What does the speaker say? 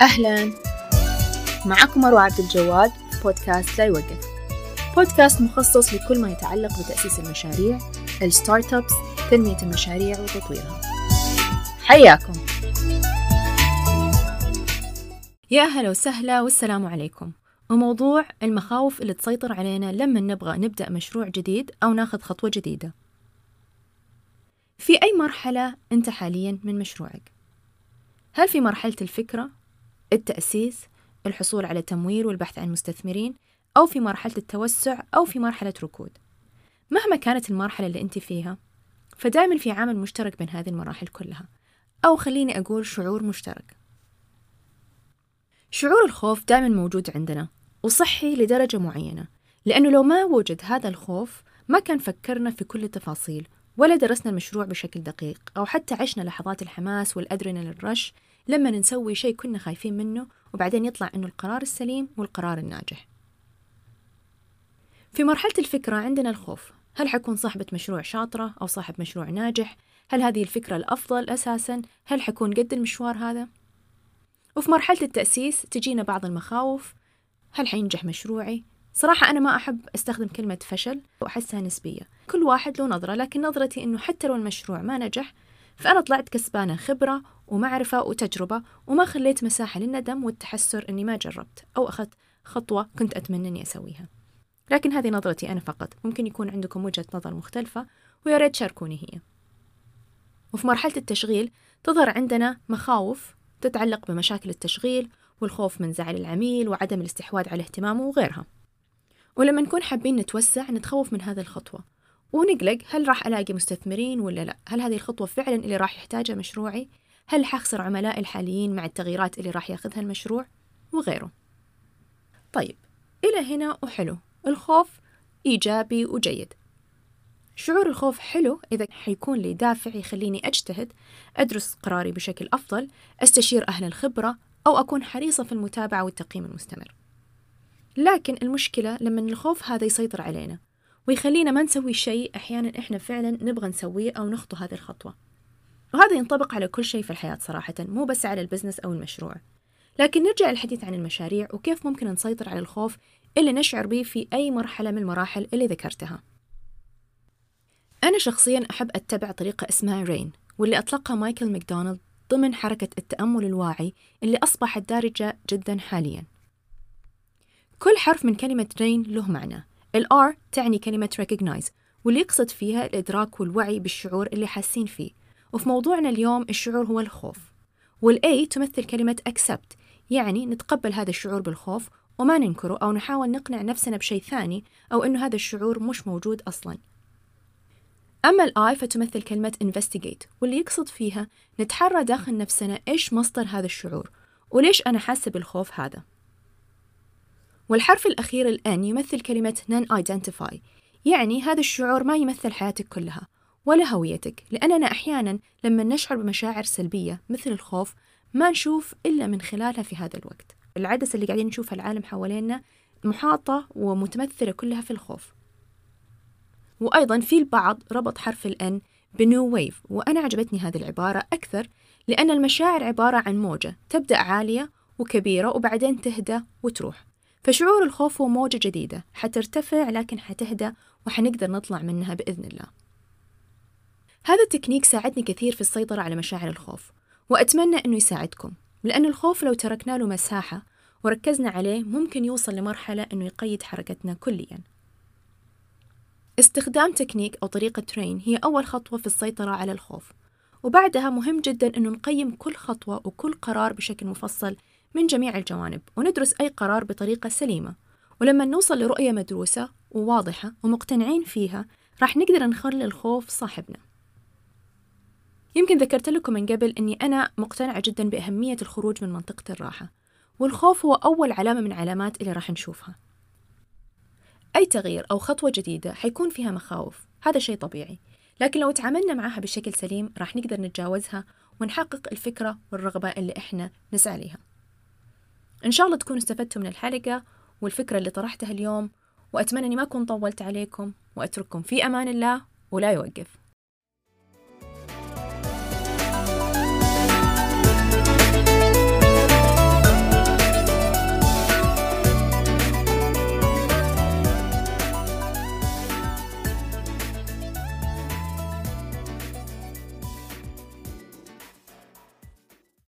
أهلا. معكم مروة عبد الجواد بودكاست لا يوقف. بودكاست مخصص لكل ما يتعلق بتأسيس المشاريع الستارت ابس تنمية المشاريع وتطويرها. حياكم. يا أهلا وسهلا والسلام عليكم. وموضوع المخاوف اللي تسيطر علينا لما نبغى نبدأ مشروع جديد أو ناخذ خطوة جديدة. في أي مرحلة أنت حاليا من مشروعك؟ هل في مرحلة الفكرة؟ التأسيس الحصول على تمويل والبحث عن مستثمرين أو في مرحلة التوسع أو في مرحلة ركود. مهما كانت المرحلة اللي أنت فيها فدائما في عامل مشترك بين هذه المراحل كلها. أو خليني أقول شعور مشترك. شعور الخوف دائما موجود عندنا وصحي لدرجة معينة. لأنه لو ما وجد هذا الخوف ما كان فكرنا في كل التفاصيل ولا درسنا المشروع بشكل دقيق أو حتى عشنا لحظات الحماس والأدرينالين الرش لما نسوي شيء كنا خايفين منه وبعدين يطلع إنه القرار السليم والقرار الناجح في مرحلة الفكرة عندنا الخوف هل حكون صاحبة مشروع شاطرة أو صاحب مشروع ناجح؟ هل هذه الفكرة الأفضل أساساً؟ هل حكون قد المشوار هذا؟ وفي مرحلة التأسيس تجينا بعض المخاوف هل حينجح مشروعي؟ صراحة أنا ما أحب أستخدم كلمة فشل وأحسها نسبية كل واحد له نظرة لكن نظرتي أنه حتى لو المشروع ما نجح فأنا طلعت كسبانة خبرة ومعرفة وتجربة وما خليت مساحة للندم والتحسر أني ما جربت أو أخذت خطوة كنت أتمنى أني أسويها. لكن هذه نظرتي أنا فقط. ممكن يكون عندكم وجهة نظر مختلفة ويا ريت تشاركوني هي. وفي مرحلة التشغيل تظهر عندنا مخاوف تتعلق بمشاكل التشغيل والخوف من زعل العميل وعدم الاستحواذ على اهتمامه وغيرها. ولما نكون حابين نتوسع نتخوف من هذه الخطوة ونقلق هل راح ألاقي مستثمرين ولا لا. هل هذه الخطوة فعلا اللي راح يحتاجها مشروعي؟ هل حخسر عملائي الحاليين مع التغييرات اللي راح ياخذها المشروع؟ وغيره. طيب إلى هنا وحلو. الخوف إيجابي وجيد. شعور الخوف حلو إذا حيكون لي دافع يخليني أجتهد أدرس قراري بشكل أفضل أستشير أهل الخبرة أو أكون حريصة في المتابعة والتقييم المستمر. لكن المشكلة لما الخوف هذا يسيطر علينا ويخلينا ما نسوي شيء أحيانا إحنا فعلا نبغى نسويه أو نخطو هذه الخطوة. وهذا ينطبق على كل شيء في الحياة صراحة مو بس على البزنس أو المشروع. لكن نرجع للحديث عن المشاريع وكيف ممكن نسيطر على الخوف اللي نشعر به في أي مرحلة من المراحل اللي ذكرتها. أنا شخصيا أحب أتبع طريقة اسمها رين واللي أطلقها مايكل ماكدونالد ضمن حركة التأمل الواعي اللي أصبحت دارجة جدا حاليا. كل حرف من كلمة رين له معنى. ال R تعني كلمة recognize واللي يقصد فيها الإدراك والوعي بالشعور اللي حاسين فيه. وفي موضوعنا اليوم الشعور هو الخوف. وال A تمثل كلمة accept يعني نتقبل هذا الشعور بالخوف وما ننكره أو نحاول نقنع نفسنا بشيء ثاني أو إنه هذا الشعور مش موجود أصلاً. أما الآي فتمثل كلمة investigate واللي يقصد فيها نتحرى داخل نفسنا إيش مصدر هذا الشعور وليش أنا حاسة بالخوف هذا. والحرف الأخير الأن يمثل كلمة non-identify يعني هذا الشعور ما يمثل حياتك كلها. ولا هويتك لأننا أحيانا لما نشعر بمشاعر سلبية مثل الخوف ما نشوف إلا من خلالها في هذا الوقت. العدسة اللي قاعدين نشوفها العالم حوالينا محاطة ومتمثلة كلها في الخوف. وأيضا في البعض ربط حرف الأن بنيو ويف وأنا عجبتني هذه العبارة أكثر لأن المشاعر عبارة عن موجة تبدأ عالية وكبيرة وبعدين تهدى وتروح. فشعور الخوف هو موجة جديدة حترتفع لكن حتهدى وحنقدر نطلع منها بإذن الله. هذا التكنيك ساعدني كثير في السيطرة على مشاعر الخوف وأتمنى أنه يساعدكم لأن الخوف لو تركنا له مساحة وركزنا عليه ممكن يوصل لمرحلة أنه يقيد حركتنا كلياً. استخدام تكنيك أو طريقة ترين هي أول خطوة في السيطرة على الخوف وبعدها مهم جدا أنه نقيم كل خطوة وكل قرار بشكل مفصل من جميع الجوانب وندرس أي قرار بطريقة سليمة. ولما نوصل لرؤية مدروسة وواضحة ومقتنعين فيها راح نقدر نخلي الخوف صاحبنا. يمكن ذكرت لكم من قبل أني أنا مقتنعة جدا بأهمية الخروج من منطقة الراحة والخوف هو أول علامة من علامات اللي راح نشوفها. أي تغيير أو خطوة جديدة حيكون فيها مخاوف هذا شيء طبيعي لكن لو تعاملنا معها بشكل سليم راح نقدر نتجاوزها ونحقق الفكرة والرغبة اللي إحنا نسعى لها إن شاء الله تكونوا استفدتوا من الحلقة والفكرة اللي طرحتها اليوم وأتمنى أني ما أكون طولت عليكم وأترككم في أمان الله ولا يوقف.